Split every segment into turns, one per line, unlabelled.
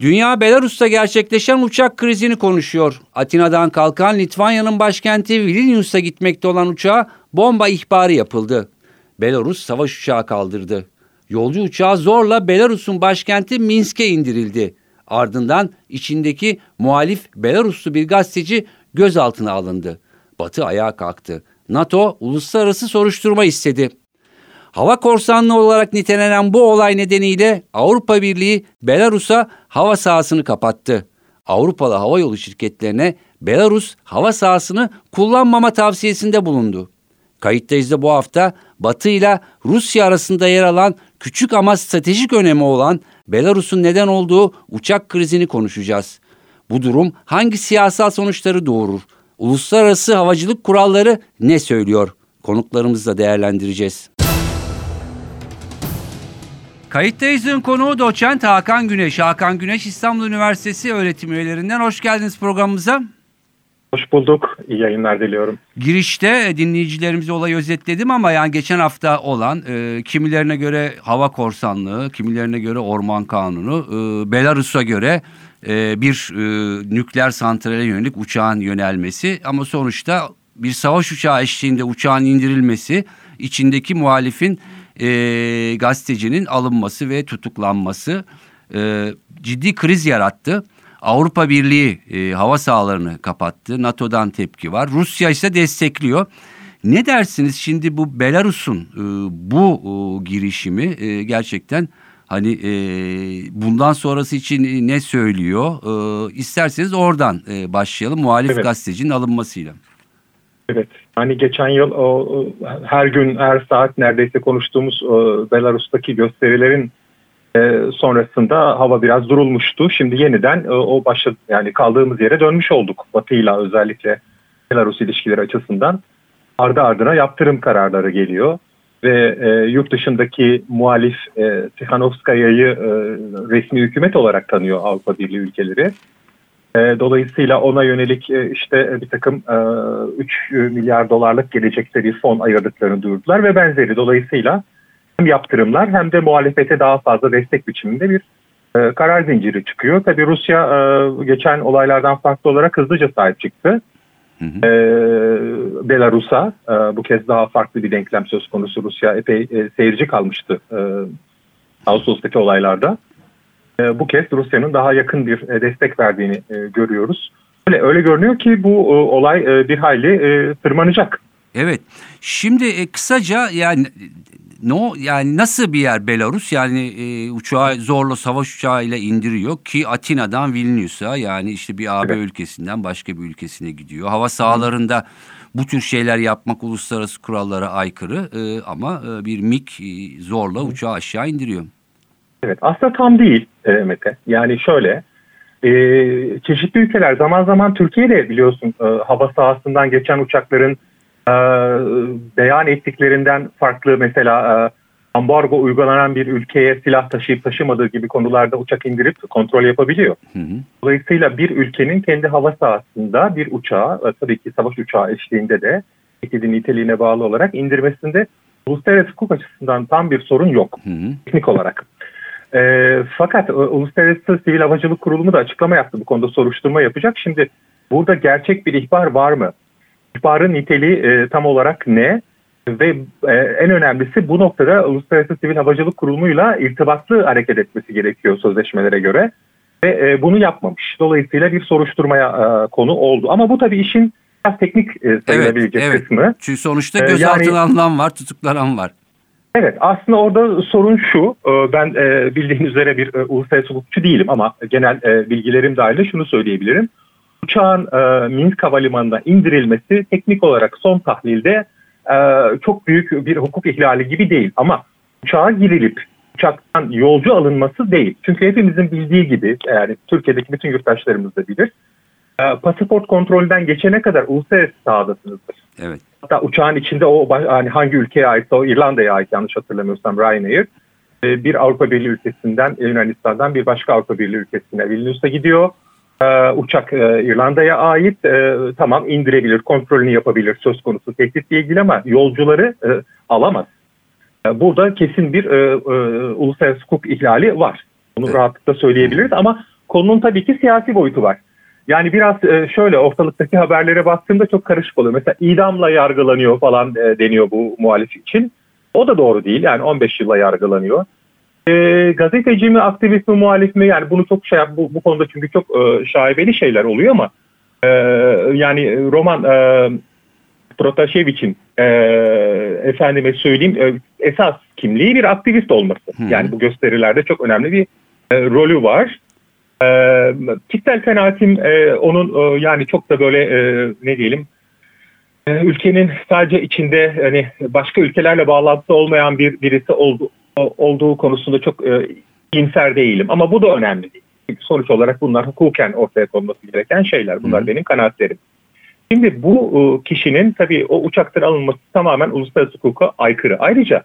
Dünya Belarus'ta gerçekleşen uçak krizini konuşuyor. Atina'dan kalkan Litvanya'nın başkenti Vilnius'a gitmekte olan uçağa bomba ihbarı yapıldı. Belarus savaş uçağı kaldırdı. Yolcu uçağı zorla Belarus'un başkenti Minsk'e indirildi. Ardından içindeki muhalif Belaruslu bir gazeteci gözaltına alındı. Batı ayağa kalktı. NATO uluslararası soruşturma istedi. Hava korsanlığı olarak nitelenen bu olay nedeniyle Avrupa Birliği Belarus'a hava sahasını kapattı. Avrupalı hava yolu şirketlerine Belarus hava sahasını kullanmama tavsiyesinde bulundu. Kayıttayız da bu hafta Batı ile Rusya arasında yer alan küçük ama stratejik önemi olan Belarus'un neden olduğu uçak krizini konuşacağız. Bu durum hangi siyasal sonuçları doğurur? Uluslararası havacılık kuralları ne söylüyor? Konuklarımızla değerlendireceğiz. Kayıttayız'ın konuğu doçent Hakan Güneş. Hakan Güneş İstanbul Üniversitesi öğretim üyelerinden. Hoş geldiniz programımıza.
Hoş bulduk. İyi yayınlar diliyorum.
Girişte dinleyicilerimize olayı özetledim ama yani geçen hafta olan e, kimilerine göre hava korsanlığı, kimilerine göre orman kanunu, e, Belarus'a göre e, bir e, nükleer santrale yönelik uçağın yönelmesi ama sonuçta bir savaş uçağı eşliğinde uçağın indirilmesi içindeki muhalifin e, gazetecinin alınması ve tutuklanması e, ciddi kriz yarattı. Avrupa Birliği e, hava sahalarını kapattı. NATO'dan tepki var. Rusya ise destekliyor. Ne dersiniz şimdi bu Belarus'un e, bu e, girişimi e, gerçekten hani e, bundan sonrası için ne söylüyor? E, isterseniz oradan e, başlayalım muhalif evet. gazetecinin alınmasıyla.
Evet. Hani geçen yıl o, her gün her saat neredeyse konuştuğumuz o, Belarus'taki gösterilerin e, sonrasında hava biraz durulmuştu. Şimdi yeniden e, o başladı yani kaldığımız yere dönmüş olduk. Batı ile özellikle Belarus ilişkileri açısından ardı ardına yaptırım kararları geliyor ve e, yurt dışındaki muhalif e, Tikhanovskaya'yı e, resmi hükümet olarak tanıyor Avrupa Birliği ülkeleri. E, dolayısıyla ona yönelik e, işte bir takım e, 3 milyar dolarlık gelecekte bir fon ayırdıklarını duyurdular ve benzeri. Dolayısıyla hem yaptırımlar hem de muhalefete daha fazla destek biçiminde bir e, karar zinciri çıkıyor. Tabii Rusya e, geçen olaylardan farklı olarak hızlıca sahip çıktı. Hı hı. E, Belarus'a e, bu kez daha farklı bir denklem söz konusu. Rusya epey e, seyirci kalmıştı e, Ağustos'taki olaylarda. E, bu kez Rusya'nın daha yakın bir e, destek verdiğini e, görüyoruz. Öyle, öyle görünüyor ki bu olay bir hayli tırmanacak.
Evet. Şimdi kısaca yani no yani nasıl bir yer Belarus yani e, uçağı zorla savaş uçağıyla indiriyor ki Atina'dan Vilnius'a yani işte bir AB evet. ülkesinden başka bir ülkesine gidiyor. Hava sahalarında bu tür şeyler yapmak uluslararası kurallara aykırı e, ama e, bir MiG zorla uçağı aşağı indiriyor.
Evet aslında tam değil e, Mete. Yani şöyle e, çeşitli ülkeler zaman zaman Türkiye'de biliyorsun e, hava sahasından geçen uçakların e, beyan ettiklerinden farklı mesela e, ambargo uygulanan bir ülkeye silah taşıyıp taşımadığı gibi konularda uçak indirip kontrol yapabiliyor. Hı hı. Dolayısıyla bir ülkenin kendi hava sahasında bir uçağı e, tabii ki savaş uçağı eşliğinde de tehdidin niteliğine bağlı olarak indirmesinde uluslararası hukuk açısından tam bir sorun yok hı hı. teknik olarak. E, fakat Uluslararası Sivil Havacılık Kurulumu da açıklama yaptı bu konuda soruşturma yapacak. Şimdi burada gerçek bir ihbar var mı? İhbarın niteliği e, tam olarak ne? Ve e, en önemlisi bu noktada Uluslararası Sivil Havacılık Kurulu'yla irtibatlı hareket etmesi gerekiyor sözleşmelere göre. Ve e, bunu yapmamış. Dolayısıyla bir soruşturmaya e, konu oldu. Ama bu tabii işin biraz teknik e, sayılabilecek evet, evet. kısmı.
Çünkü sonuçta e, gözaltına yani, alınan var, tutuklanan var.
Evet aslında orada sorun şu e, ben e, bildiğiniz üzere bir e, uluslararası hukukçu değilim ama genel bilgilerim dahilinde şunu söyleyebilirim. Uçağın Minsk Havalimanı'na indirilmesi teknik olarak son tahlilde çok büyük bir hukuk ihlali gibi değil ama uçağa girilip uçaktan yolcu alınması değil. Çünkü hepimizin bildiği gibi yani Türkiye'deki bütün yurttaşlarımız da bilir. pasaport kontrolünden geçene kadar uluslararası sahadasınızdır.
Evet.
Hatta uçağın içinde o hani hangi ülkeye ait o İrlanda'ya ait yanlış hatırlamıyorsam Ryanair e, bir Avrupa Birliği ülkesinden Yunanistan'dan bir başka Avrupa Birliği ülkesine Vilnius'a gidiyor. E, uçak e, İrlanda'ya ait e, tamam indirebilir kontrolünü yapabilir söz konusu tehditle ilgili ama yolcuları e, alamaz. E, burada kesin bir e, e, uluslararası hukuk ihlali var. Bunu rahatlıkla söyleyebiliriz ama konunun tabii ki siyasi boyutu var. Yani biraz e, şöyle ortalıktaki haberlere baktığımda çok karışık oluyor. Mesela idamla yargılanıyor falan e, deniyor bu muhalif için. O da doğru değil. Yani 15 yılla yargılanıyor. E, gazeteci mi, aktivist mi, muhalif mi? Yani bunu çok şey bu, bu konuda çünkü çok e, şaibeli şeyler oluyor ama e, yani roman e, Protasevic'in e, efendime söyleyeyim e, esas kimliği bir aktivist olması.
Hı.
Yani bu gösterilerde çok önemli bir e, rolü var. E, kişisel kanaatim e, onun e, yani çok da böyle e, ne diyelim e, ülkenin sadece içinde hani başka ülkelerle bağlantısı olmayan bir birisi oldu, olduğu konusunda çok e, iyimser değilim. Ama bu da önemli değil. Sonuç olarak bunlar hukuken ortaya konması gereken şeyler. Bunlar
Hı.
benim kanaatlerim. Şimdi bu e, kişinin tabii o uçaktan alınması tamamen uluslararası hukuka aykırı. Ayrıca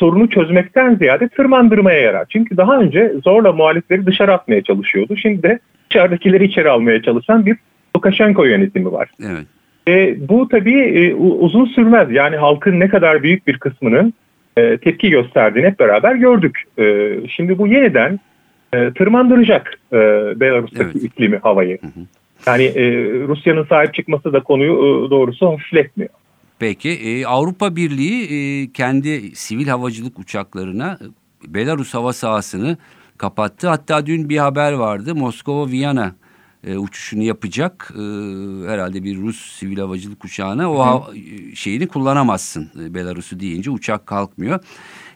sorunu çözmekten ziyade tırmandırmaya yarar. Çünkü daha önce zorla muhalifleri dışarı atmaya çalışıyordu. Şimdi de dışarıdakileri içeri almaya çalışan bir Lukashenko yönetimi var.
Evet.
E, bu tabii e, uzun sürmez. Yani halkın ne kadar büyük bir kısmının e, tepki gösterdiğini hep beraber gördük. E, şimdi bu yeniden e, tırmandıracak e, Belarus'taki
Evet.
iklimi, havayı.
Hı hı.
Yani e, Rusya'nın sahip çıkması da konuyu e, doğrusu hafifletmiyor.
Peki e, Avrupa Birliği e, kendi sivil havacılık uçaklarına e, Belarus hava sahasını kapattı. Hatta dün bir haber vardı. Moskova-Viyana e, uçuşunu yapacak. E, herhalde bir Rus sivil havacılık uçağına o ha- e, şeyini kullanamazsın. E, Belarus'u deyince uçak kalkmıyor.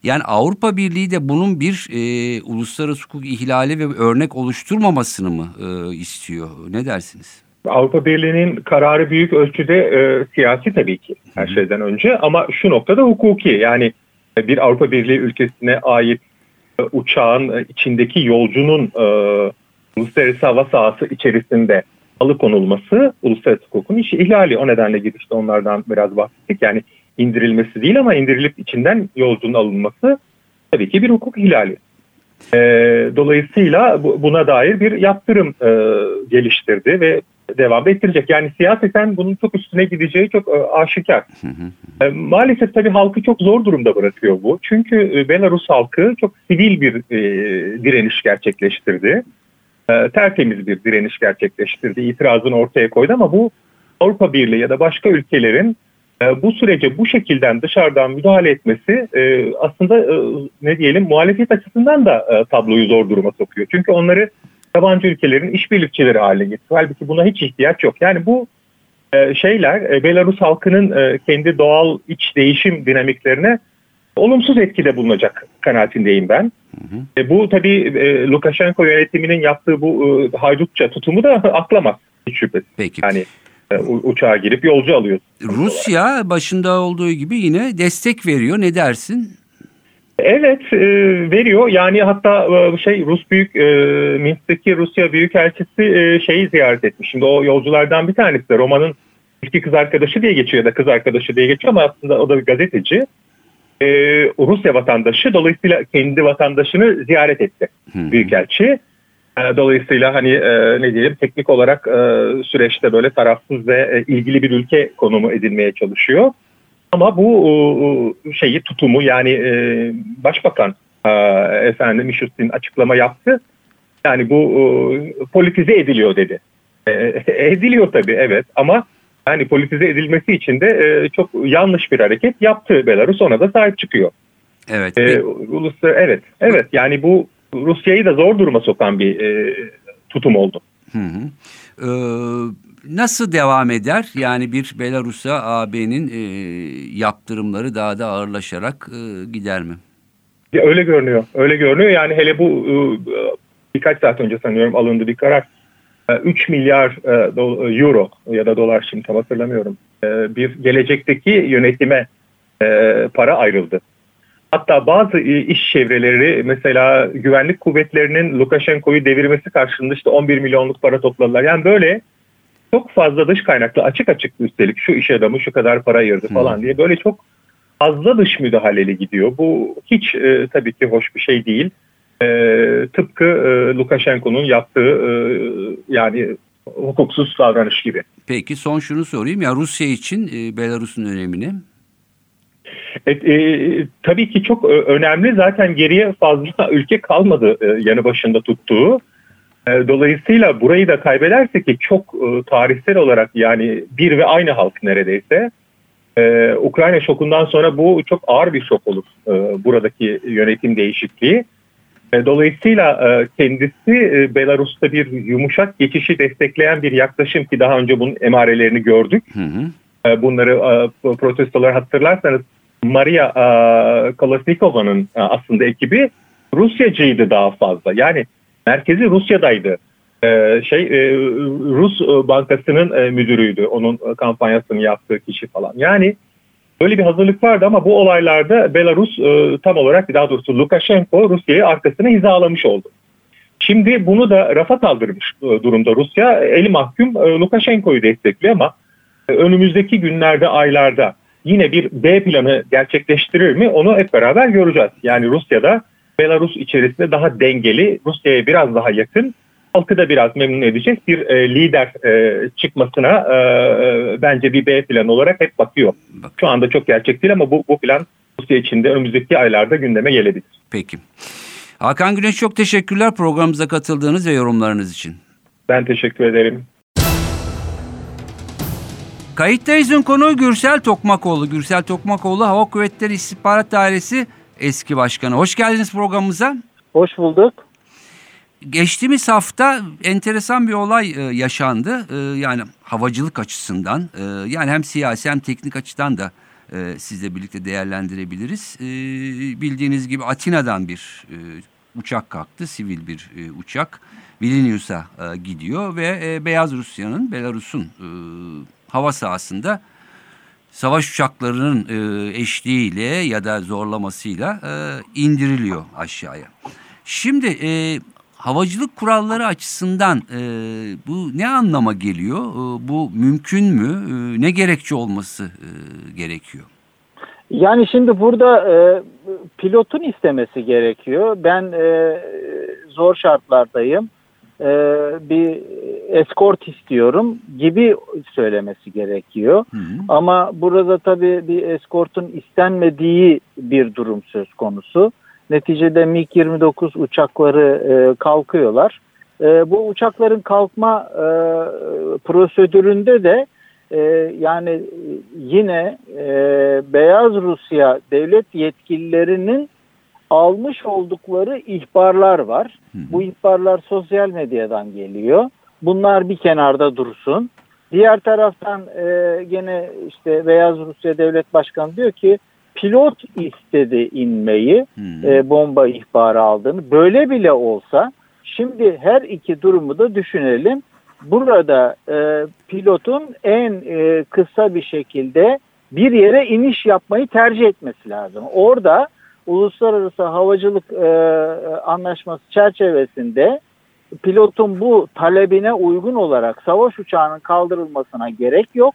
Yani Avrupa Birliği de bunun bir e, uluslararası hukuk ihlali ve örnek oluşturmamasını mı e, istiyor? Ne dersiniz?
Avrupa Birliği'nin kararı büyük ölçüde e, siyasi tabii ki her şeyden önce ama şu noktada hukuki. Yani e, bir Avrupa Birliği ülkesine ait e, uçağın e, içindeki yolcunun e, uluslararası hava sahası içerisinde alıkonulması uluslararası hukukun işi ihlali. O nedenle girişte onlardan biraz bahsettik. Yani indirilmesi değil ama indirilip içinden yolcunun alınması tabii ki bir hukuk ihlali. E, dolayısıyla bu- buna dair bir yaptırım e, geliştirdi ve devam ettirecek. Yani siyaseten bunun çok üstüne gideceği çok e, aşikar. E, maalesef tabii halkı çok zor durumda bırakıyor bu. Çünkü e, Belarus halkı çok sivil bir e, direniş gerçekleştirdi. E, tertemiz bir direniş gerçekleştirdi. İtirazını ortaya koydu ama bu Avrupa Birliği ya da başka ülkelerin bu sürece bu şekilden dışarıdan müdahale etmesi aslında ne diyelim muhalefet açısından da tabloyu zor duruma sokuyor. Çünkü onları yabancı ülkelerin işbirlikçileri haline getiriyor. Halbuki buna hiç ihtiyaç yok. Yani bu e, şeyler e, Belarus halkının e, kendi doğal iç değişim dinamiklerine olumsuz etkide bulunacak kanaatindeyim ben.
Hı hı.
E, bu tabii e, Lukashenko yönetiminin yaptığı bu e, haydutça tutumu da aklamaz hiç şüphesiz.
Peki.
Yani e, uçağa girip yolcu alıyor.
Rusya başında olduğu gibi yine destek veriyor. Ne dersin?
Evet e, veriyor yani hatta e, şey Rus büyük e, Minsk'teki Rusya Büyükelçisi e, şeyi ziyaret etmiş. Şimdi o yolculardan bir tanesi de Roma'nın eski kız arkadaşı diye geçiyor ya da kız arkadaşı diye geçiyor ama aslında o da bir gazeteci. E, Rusya vatandaşı dolayısıyla kendi vatandaşını ziyaret etti
Hı.
Büyükelçi. E, Dolayısıyla hani e, ne diyelim teknik olarak e, süreçte böyle tarafsız ve e, ilgili bir ülke konumu edilmeye çalışıyor. Ama bu e, şeyi tutumu yani e, başbakan e, efendim Mishustin açıklama yaptı. Yani bu e, politize ediliyor dedi. E, ediliyor tabii evet ama yani politize edilmesi için de e, çok yanlış bir hareket yaptı Belarus ona da sahip çıkıyor.
Evet.
E,
pe-
uluslar evet evet yani bu Rusya'yı da zor duruma sokan bir e, tutum oldu.
Hı hı. Ee, nasıl devam eder? Yani bir Belarus'a AB'nin e, yaptırımları daha da ağırlaşarak e, gider mi?
Ya öyle görünüyor. Öyle görünüyor. Yani hele bu e, birkaç saat önce sanıyorum alındı bir karar. E, 3 milyar e, do- euro ya da dolar şimdi tam hatırlamıyorum. E, Bir gelecekteki yönetime e, para ayrıldı. Hatta bazı e, iş çevreleri mesela güvenlik kuvvetlerinin Lukashenko'yu devirmesi karşılığında işte 11 milyonluk para topladılar. Yani böyle çok fazla dış kaynaklı açık açık üstelik şu iş adamı şu kadar para ayırdı falan diye böyle çok fazla dış müdahaleli gidiyor. Bu hiç e, tabii ki hoş bir şey değil. E, tıpkı e, Lukashenko'nun yaptığı e, yani hukuksuz davranış gibi.
Peki son şunu sorayım ya Rusya için e, Belarus'un önemini.
E, e, tabii ki çok önemli. Zaten geriye fazla ülke kalmadı e, yanı başında tuttuğu. E, dolayısıyla burayı da kaybederse ki çok e, tarihsel olarak yani bir ve aynı halk neredeyse. E, Ukrayna şokundan sonra bu çok ağır bir şok olur e, buradaki yönetim değişikliği. E, dolayısıyla e, kendisi e, Belarus'ta bir yumuşak geçişi destekleyen bir yaklaşım ki daha önce bunun emarelerini gördük. Hı hı. Bunları protestolar hatırlarsanız Maria Kolesnikova'nın aslında ekibi Rusyacıydı daha fazla. Yani merkezi Rusya'daydı. Şey Rus Bankası'nın müdürüydü. Onun kampanyasını yaptığı kişi falan. Yani Böyle bir hazırlık vardı ama bu olaylarda Belarus e, tam olarak daha doğrusu Lukashenko Rusya'yı arkasına hizalamış oldu. Şimdi bunu da rafa kaldırmış e, durumda Rusya. Eli mahkum e, Lukashenko'yu destekliyor ama e, önümüzdeki günlerde, aylarda yine bir B planı gerçekleştirir mi onu hep beraber göreceğiz. Yani Rusya'da Belarus içerisinde daha dengeli, Rusya'ya biraz daha yakın halkı da biraz memnun edecek bir e, lider e, çıkmasına e, e, bence bir B plan olarak hep bakıyor. Şu anda çok gerçek değil ama bu, bu plan Rusya içinde önümüzdeki aylarda gündeme gelebilir.
Peki. Hakan Güneş çok teşekkürler programımıza katıldığınız ve yorumlarınız için.
Ben teşekkür ederim.
Kayıttayız'ın konuğu Gürsel Tokmakoğlu. Gürsel Tokmakoğlu Hava Kuvvetleri İstihbarat Dairesi eski başkanı. Hoş geldiniz programımıza.
Hoş bulduk.
Geçtiğimiz hafta enteresan bir olay e, yaşandı. E, yani havacılık açısından e, yani hem siyasi hem teknik açıdan da e, sizle birlikte değerlendirebiliriz. E, bildiğiniz gibi Atina'dan bir e, uçak kalktı, sivil bir e, uçak. Vilnius'a e, gidiyor ve e, Beyaz Rusya'nın, Belarus'un e, hava sahasında savaş uçaklarının e, eşliğiyle ya da zorlamasıyla e, indiriliyor aşağıya. Şimdi e, havacılık kuralları açısından e, bu ne anlama geliyor? E, bu mümkün mü? E, ne gerekçe olması e, gerekiyor?
Yani şimdi burada e, pilotun istemesi gerekiyor. Ben e, zor şartlardayım. E, bir eskort istiyorum gibi söylemesi gerekiyor. Hı hı. Ama burada tabii bir eskortun istenmediği bir durum söz konusu. Neticede MiG-29 uçakları e, kalkıyorlar. E, bu uçakların kalkma e, prosedüründe de e, yani yine e, Beyaz Rusya devlet yetkililerinin almış oldukları ihbarlar var. Hı. Bu ihbarlar sosyal medyadan geliyor. Bunlar bir kenarda dursun. Diğer taraftan e, gene işte Beyaz Rusya Devlet Başkanı diyor ki pilot istedi inmeyi hmm. e, bomba ihbarı aldığını. Böyle bile olsa şimdi her iki durumu da düşünelim. Burada e, pilotun en e, kısa bir şekilde bir yere iniş yapmayı tercih etmesi lazım. Orada uluslararası havacılık e, anlaşması çerçevesinde pilotun bu talebine uygun olarak savaş uçağının kaldırılmasına gerek yok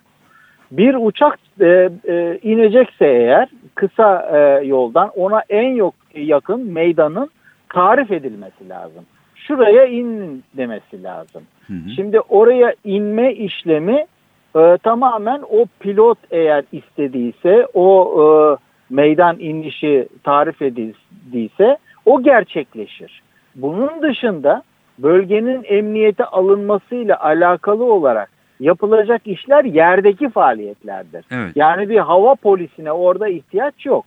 bir uçak e, e, inecekse eğer kısa e, yoldan ona en yok yakın meydanın tarif edilmesi lazım. Şuraya in demesi lazım. Hı hı. Şimdi oraya inme işlemi e, tamamen o pilot eğer istediyse o e, meydan inişi tarif edildiyse o gerçekleşir. Bunun dışında bölgenin emniyete alınmasıyla alakalı olarak yapılacak işler yerdeki faaliyetlerdir. Evet. Yani bir hava polisine orada ihtiyaç yok.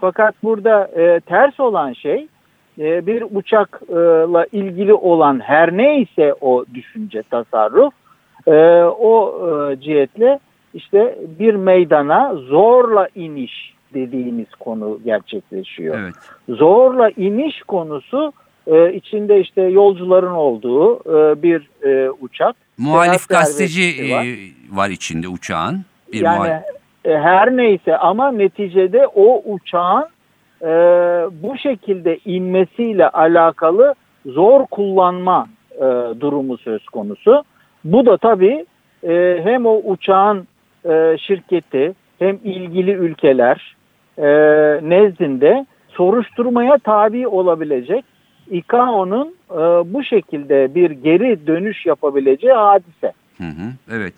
Fakat burada e, ters olan şey e, bir uçakla ilgili olan her neyse o düşünce, tasarruf e, o e, cihetle işte bir meydana zorla iniş dediğimiz konu gerçekleşiyor. Evet. Zorla iniş konusu e, içinde işte yolcuların olduğu e, bir e, uçak.
Muhalif gazeteci var. E, var içinde uçağın.
Bir yani e, her neyse ama neticede o uçağın e, bu şekilde inmesiyle alakalı zor kullanma e, durumu söz konusu. Bu da tabii e, hem o uçağın e, şirketi hem ilgili ülkeler e, nezdinde soruşturmaya tabi olabilecek ICAO'nun e, bu şekilde bir geri dönüş yapabileceği hadise.
Hı hı, evet.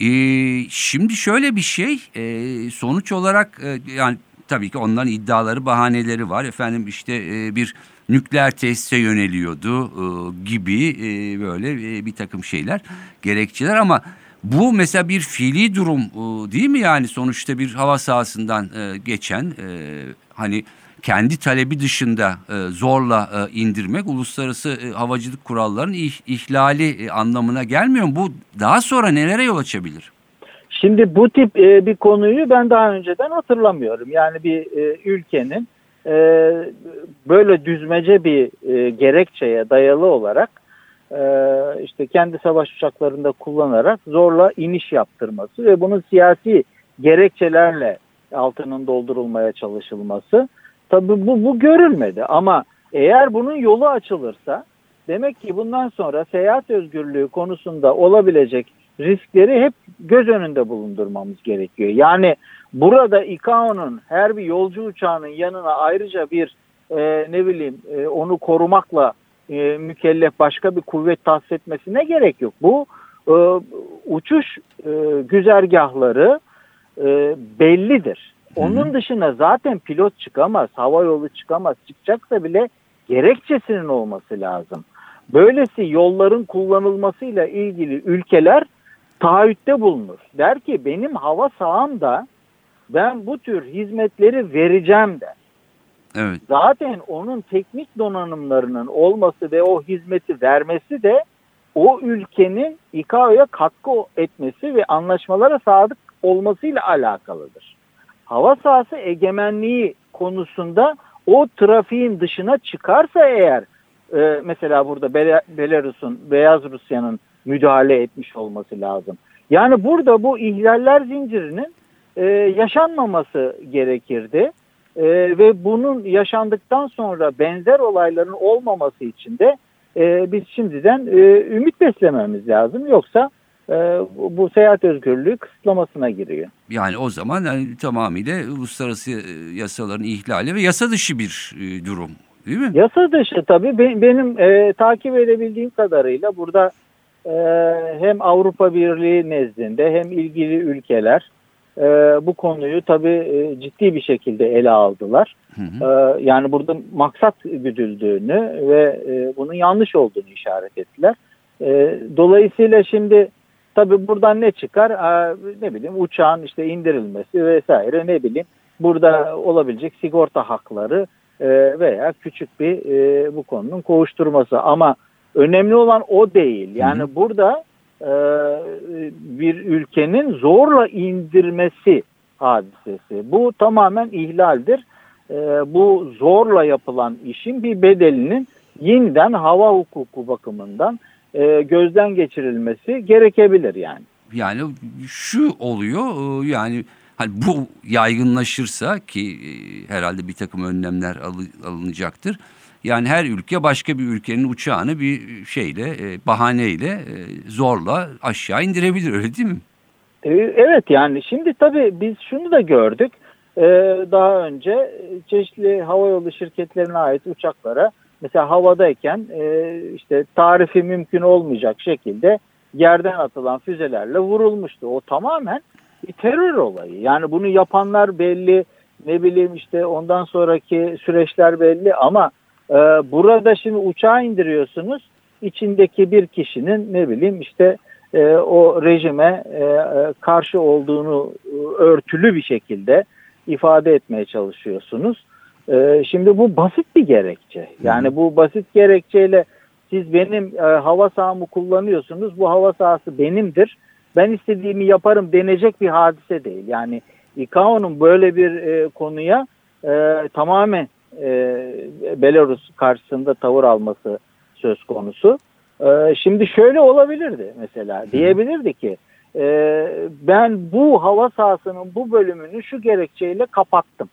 Ee, şimdi şöyle bir şey e, sonuç olarak e, yani tabii ki onların iddiaları bahaneleri var. Efendim işte e, bir nükleer tesise yöneliyordu e, gibi e, böyle e, bir takım şeyler gerekçeler ama bu mesela bir fiili durum e, değil mi yani sonuçta bir hava sahasından e, geçen e, hani kendi talebi dışında zorla indirmek uluslararası havacılık kurallarının ih, ihlali anlamına gelmiyor mu? Bu daha sonra nelere yol açabilir?
Şimdi bu tip bir konuyu ben daha önceden hatırlamıyorum. Yani bir ülkenin böyle düzmece bir gerekçeye dayalı olarak işte kendi savaş uçaklarında kullanarak zorla iniş yaptırması ve bunun siyasi gerekçelerle altının doldurulmaya çalışılması tabii bu, bu görülmedi ama eğer bunun yolu açılırsa demek ki bundan sonra seyahat özgürlüğü konusunda olabilecek riskleri hep göz önünde bulundurmamız gerekiyor. Yani burada ICAO'nun her bir yolcu uçağının yanına ayrıca bir e, ne bileyim e, onu korumakla e, mükellef başka bir kuvvet tahsis etmesine gerek yok. Bu e, uçuş e, güzergahları e, bellidir. Onun dışına zaten pilot çıkamaz, hava yolu çıkamaz. Çıkacaksa bile gerekçesinin olması lazım. Böylesi yolların kullanılmasıyla ilgili ülkeler taahhütte bulunur. Der ki benim hava sahamda ben bu tür hizmetleri vereceğim der.
Evet.
Zaten onun teknik donanımlarının olması ve o hizmeti vermesi de o ülkenin ICAO'ya katkı etmesi ve anlaşmalara sadık olmasıyla alakalıdır. Hava sahası egemenliği konusunda o trafiğin dışına çıkarsa eğer e, mesela burada Belarus'un, Beyaz Rusya'nın müdahale etmiş olması lazım. Yani burada bu ihlaller zincirinin e, yaşanmaması gerekirdi. E, ve bunun yaşandıktan sonra benzer olayların olmaması için de e, biz şimdiden e, ümit beslememiz lazım. Yoksa e, bu, seyahat özgürlüğü kısıtlamasına giriyor.
Yani o zaman yani tamamıyla uluslararası e, yasaların ihlali ve yasa dışı bir e, durum değil mi?
Yasa dışı tabii. Benim, benim e, takip edebildiğim kadarıyla burada e, hem Avrupa Birliği nezdinde hem ilgili ülkeler e, bu konuyu tabii e, ciddi bir şekilde ele aldılar. Hı hı. E, yani burada maksat güdüldüğünü ve e, bunun yanlış olduğunu işaret ettiler. E, dolayısıyla şimdi tabii buradan ne çıkar? E, ne bileyim uçağın işte indirilmesi vesaire ne bileyim burada olabilecek sigorta hakları e, veya küçük bir e, bu konunun kovuşturması ama önemli olan o değil. Yani hı hı. burada bir ülkenin zorla indirmesi hadisesi. Bu tamamen ihlaldir. E, bu zorla yapılan işin bir bedelinin yeniden hava hukuku bakımından e, gözden geçirilmesi gerekebilir yani.
Yani şu oluyor yani hani bu yaygınlaşırsa ki herhalde bir takım önlemler alınacaktır yani her ülke başka bir ülkenin uçağını bir şeyle, e, bahaneyle e, zorla aşağı indirebilir öyle değil mi?
E, evet yani şimdi tabii biz şunu da gördük. Daha önce çeşitli havayolu şirketlerine ait uçaklara mesela havadayken işte tarifi mümkün olmayacak şekilde yerden atılan füzelerle vurulmuştu. O tamamen bir terör olayı. Yani bunu yapanlar belli, ne bileyim işte ondan sonraki süreçler belli ama ee, burada şimdi uçağı indiriyorsunuz. İçindeki bir kişinin ne bileyim işte e, o rejime e, e, karşı olduğunu e, örtülü bir şekilde ifade etmeye çalışıyorsunuz. E, şimdi bu basit bir gerekçe. Yani bu basit gerekçeyle siz benim e, hava sahamı kullanıyorsunuz. Bu hava sahası benimdir. Ben istediğimi yaparım denecek bir hadise değil. Yani ICAO'nun böyle bir e, konuya e, tamamen e, Belarus karşısında tavır alması söz konusu. E, şimdi şöyle olabilirdi mesela diyebilirdi ki e, ben bu hava sahasının bu bölümünü şu gerekçeyle kapattım.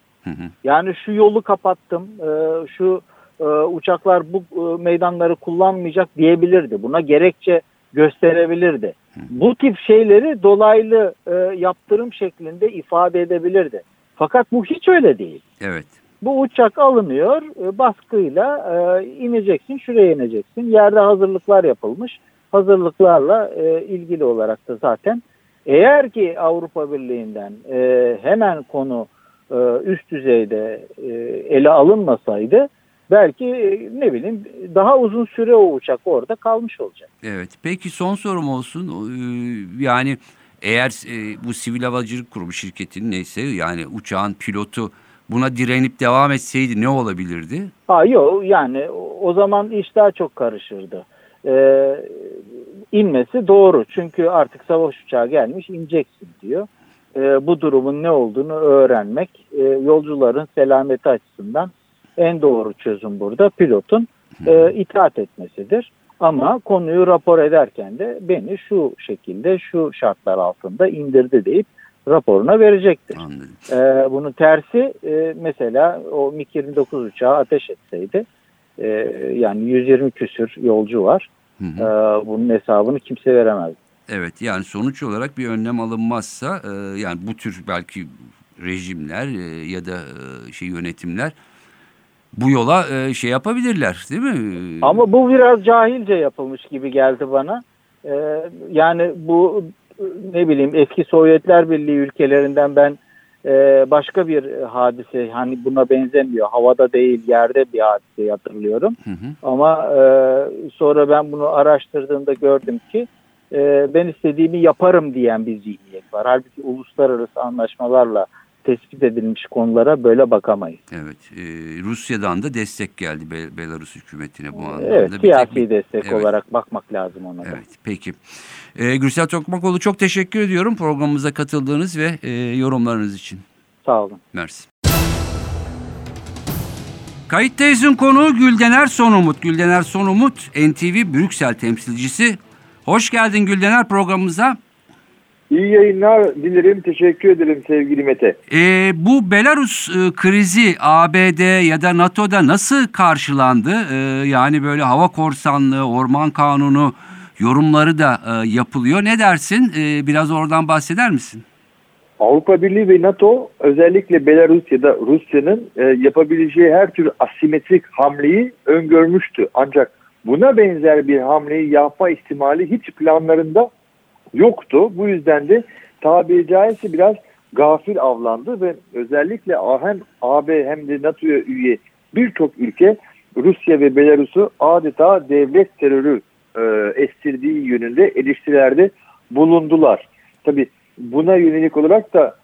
Yani şu yolu kapattım, e, şu e, uçaklar bu e, meydanları kullanmayacak diyebilirdi. Buna gerekçe gösterebilirdi. Bu tip şeyleri dolaylı e, yaptırım şeklinde ifade edebilirdi. Fakat bu hiç öyle değil.
Evet.
Bu uçak alınıyor e, baskıyla e, ineceksin şuraya ineceksin. Yerde hazırlıklar yapılmış. Hazırlıklarla e, ilgili olarak da zaten eğer ki Avrupa Birliği'nden hemen konu üst düzeyde ele alınmasaydı belki ne bileyim daha uzun süre o uçak orada kalmış olacak.
Evet. Peki son sorum olsun. Yani eğer bu sivil havacılık kurumu şirketinin neyse yani uçağın pilotu buna direnip devam etseydi ne olabilirdi?
Ha yok yani o- o zaman iş daha çok karışırdı. Ee, inmesi doğru çünkü artık savaş uçağı gelmiş ineceksin diyor. Ee, bu durumun ne olduğunu öğrenmek e, yolcuların selameti açısından en doğru çözüm burada pilotun e, itaat etmesidir. Ama konuyu rapor ederken de beni şu şekilde şu şartlar altında indirdi deyip raporuna verecektir.
Anladım.
Ee, bunun tersi e, mesela o MiG-29 uçağı ateş etseydi e, yani 120 küsür yolcu var.
Hı hı.
Ee, bunun hesabını kimse veremez.
Evet yani sonuç olarak bir önlem alınmazsa e, yani bu tür belki rejimler e, ya da e, şey yönetimler bu yola e, şey yapabilirler değil mi?
Ama bu biraz cahilce yapılmış gibi geldi bana. Ee, yani bu e, ne bileyim eski Sovyetler Birliği ülkelerinden ben e, başka bir hadise hani buna benzemiyor. Havada değil yerde bir hadise hatırlıyorum.
Hı hı.
Ama e, sonra ben bunu araştırdığımda gördüm ki e, ben istediğimi yaparım diyen bir zihniyet var. Halbuki uluslararası anlaşmalarla tespit edilmiş konulara böyle bakamayız.
Evet e, Rusya'dan da destek geldi Be- Belarus hükümetine bu anlamda.
Evet,
Bir
siyasi
tek
destek
Evet.
olarak bakmak lazım ona da.
Evet peki. E, Gürsel Tokmakoğlu çok teşekkür ediyorum programımıza katıldığınız ve e, yorumlarınız için.
Sağ olun.
Mersi. Kayıttayız'ın konuğu Güldener Sonumut. Güldener Sonumut NTV Brüksel temsilcisi. Hoş geldin Güldener programımıza.
İyi yayınlar dilerim. Teşekkür ederim sevgili Mete.
Ee, bu Belarus e, krizi ABD ya da NATO'da nasıl karşılandı? Ee, yani böyle hava korsanlığı, orman kanunu yorumları da e, yapılıyor. Ne dersin? Ee, biraz oradan bahseder misin?
Avrupa Birliği ve NATO özellikle Belarus ya da Rusya'nın e, yapabileceği her tür asimetrik hamleyi öngörmüştü. Ancak buna benzer bir hamleyi yapma ihtimali hiç planlarında yoktu. Bu yüzden de tabiri caizse biraz gafil avlandı ve özellikle hem AB hem de NATO'ya üye birçok ülke Rusya ve Belarus'u adeta devlet terörü e, estirdiği yönünde eleştirilerde bulundular. Tabii buna yönelik olarak da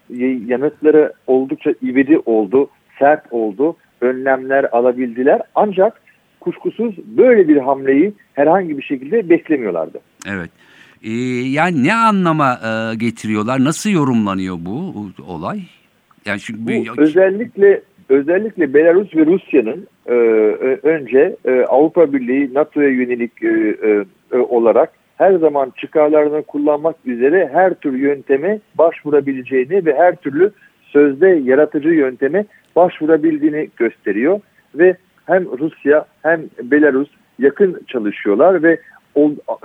yanıtları oldukça ivedi oldu, sert oldu, önlemler alabildiler. Ancak kuşkusuz böyle bir hamleyi herhangi bir şekilde beklemiyorlardı.
Evet. Ee, yani ne anlama e, getiriyorlar? Nasıl yorumlanıyor bu olay? Yani çünkü
Bu özellikle özellikle Belarus ve Rusya'nın e, ö- önce e, Avrupa Birliği NATO'ya yönelik e, e, e, olarak her zaman çıkarlarını kullanmak üzere her tür yönteme başvurabileceğini ve her türlü sözde yaratıcı yönteme başvurabildiğini gösteriyor ve hem Rusya hem Belarus yakın çalışıyorlar ve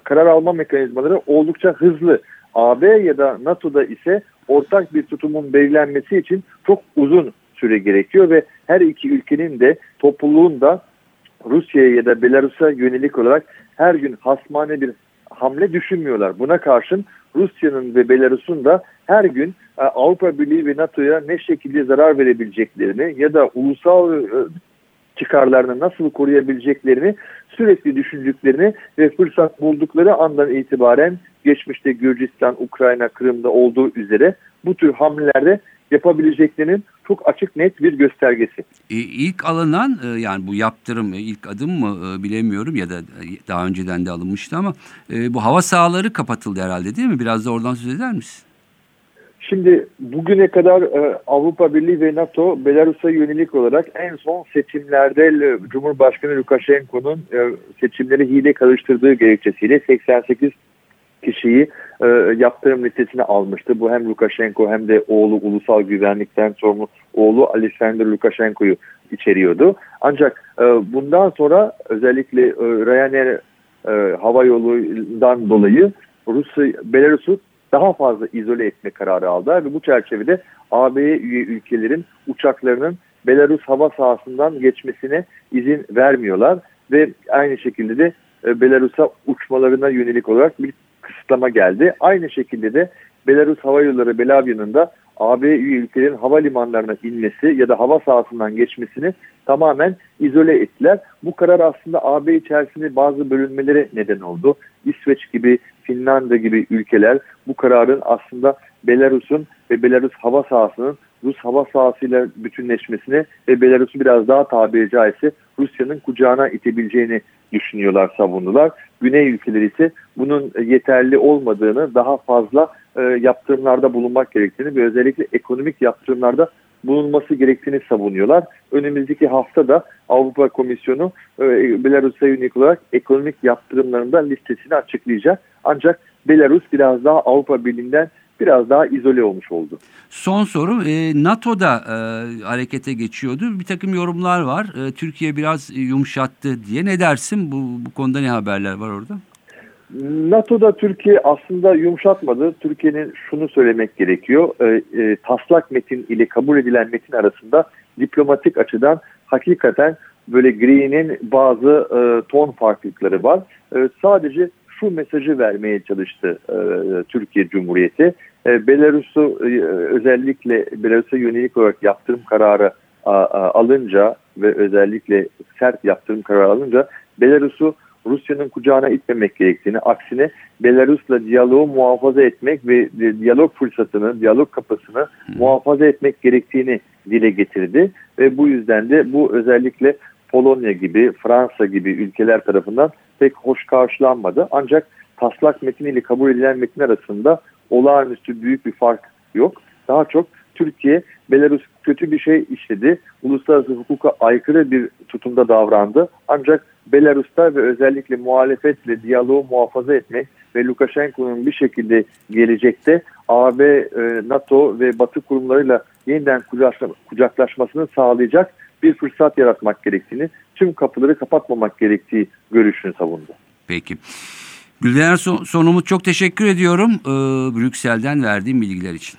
karar alma mekanizmaları oldukça hızlı. AB ya da NATO'da ise ortak bir tutumun belirlenmesi için çok uzun süre gerekiyor ve her iki ülkenin de topluluğun da Rusya'ya ya da Belarus'a yönelik olarak her gün hasmane bir hamle düşünmüyorlar. Buna karşın Rusya'nın ve Belarus'un da her gün e, Avrupa Birliği ve NATO'ya ne şekilde zarar verebileceklerini ya da ulusal e, çıkarlarını nasıl koruyabileceklerini sürekli düşündüklerini ve fırsat buldukları andan itibaren geçmişte Gürcistan, Ukrayna, Kırım'da olduğu üzere bu tür hamlelerde yapabileceklerinin çok açık net bir göstergesi.
E, ilk alınan e, yani bu yaptırım e, ilk adım mı bilemiyorum ya da daha önceden de alınmıştı ama bu hava sahaları kapatıldı herhalde değil mi? Biraz da oradan söz eder misin?
Şimdi bugüne kadar e, Avrupa Birliği ve NATO Belarus'a yönelik olarak en son seçimlerde e, Cumhurbaşkanı Lukashenko'nun e, seçimleri hile karıştırdığı gerekçesiyle 88 kişiyi e, yaptırım listesine almıştı. Bu hem Lukashenko hem de oğlu ulusal güvenlikten sorumlu oğlu Alexander Lukashenko'yu içeriyordu. Ancak e, bundan sonra özellikle e, Ryanair e, hava yolundan dolayı Rusya, Belarus'u daha fazla izole etme kararı aldılar ve bu çerçevede AB'ye üye ülkelerin uçaklarının Belarus hava sahasından geçmesine izin vermiyorlar ve aynı şekilde de e, Belarus'a uçmalarına yönelik olarak bir kısıtlama geldi. Aynı şekilde de Belarus Hava Yolları Belavya'nın da AB ülkelerin havalimanlarına inmesi ya da hava sahasından geçmesini tamamen izole ettiler. Bu karar aslında AB içerisinde bazı bölünmelere neden oldu. İsveç gibi, Finlandiya gibi ülkeler bu kararın aslında Belarus'un ve Belarus hava sahasının Rus hava sahasıyla bütünleşmesini ve Belarus'u biraz daha tabiri caizse Rusya'nın kucağına itebileceğini düşünüyorlar, savundular. Güney ülkeleri ise bunun yeterli olmadığını, daha fazla e, yaptırımlarda bulunmak gerektiğini ve özellikle ekonomik yaptırımlarda bulunması gerektiğini savunuyorlar. Önümüzdeki hafta da Avrupa Komisyonu e, Belarus'a yönelik olarak ekonomik yaptırımlarında listesini açıklayacak. Ancak Belarus biraz daha Avrupa Birliği'nden biraz daha izole olmuş oldu.
Son soru e, NATO'da e, harekete geçiyordu. Bir takım yorumlar var. E, Türkiye biraz yumuşattı diye. Ne dersin? Bu, bu konuda ne haberler var orada?
NATO'da Türkiye aslında yumuşatmadı. Türkiye'nin şunu söylemek gerekiyor. E, e, taslak metin ile kabul edilen metin arasında diplomatik açıdan hakikaten böyle gri'nin bazı e, ton farklılıkları var. E, sadece şu mesajı vermeye çalıştı e, Türkiye Cumhuriyeti. E, Belarus'u e, özellikle Belarus'a yönelik olarak yaptırım kararı alınca ve özellikle sert yaptırım kararı alınca Belarus'u Rusya'nın kucağına itmemek gerektiğini, aksine Belarus'la diyaloğu muhafaza etmek ve diyalog fırsatını, diyalog kapısını muhafaza etmek gerektiğini dile getirdi. Ve bu yüzden de bu özellikle Polonya gibi, Fransa gibi ülkeler tarafından pek hoş karşılanmadı. Ancak taslak metin ile kabul edilen metin arasında olağanüstü büyük bir fark yok. Daha çok Türkiye, Belarus kötü bir şey işledi. Uluslararası hukuka aykırı bir tutumda davrandı. Ancak Belarus'ta ve özellikle muhalefetle diyaloğu muhafaza etmek ve Lukashenko'nun bir şekilde gelecekte AB, e, NATO ve Batı kurumlarıyla yeniden kucaklaşmasını sağlayacak bir fırsat yaratmak gerektiğini, tüm kapıları kapatmamak gerektiği görüşünü savundu.
Peki. Güldener Sonumut çok teşekkür ediyorum ee, Brüksel'den verdiğim bilgiler için.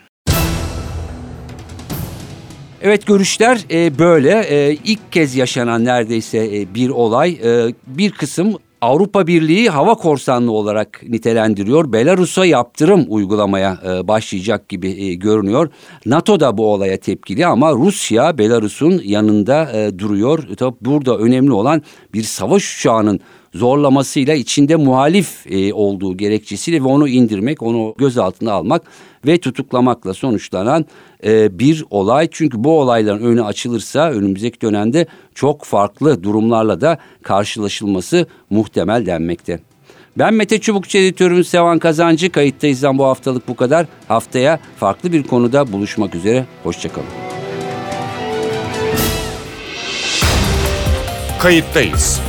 Evet görüşler e, böyle. E, ilk kez yaşanan neredeyse e, bir olay. E, bir kısım Avrupa Birliği hava korsanlığı olarak nitelendiriyor. Belarus'a yaptırım uygulamaya e, başlayacak gibi e, görünüyor. NATO da bu olaya tepkili ama Rusya Belarus'un yanında e, duruyor. Tabi burada önemli olan bir savaş uçağının zorlamasıyla içinde muhalif e, olduğu gerekçesiyle ve onu indirmek, onu gözaltına almak ve tutuklamakla sonuçlanan e, bir olay. Çünkü bu olayların önü açılırsa önümüzdeki dönemde çok farklı durumlarla da karşılaşılması muhtemel denmekte. Ben Mete Çubukçu editörüm Sevan Kazancı. Kayıttayızdan bu haftalık bu kadar. Haftaya farklı bir konuda buluşmak üzere. Hoşçakalın.
Kayıttayız.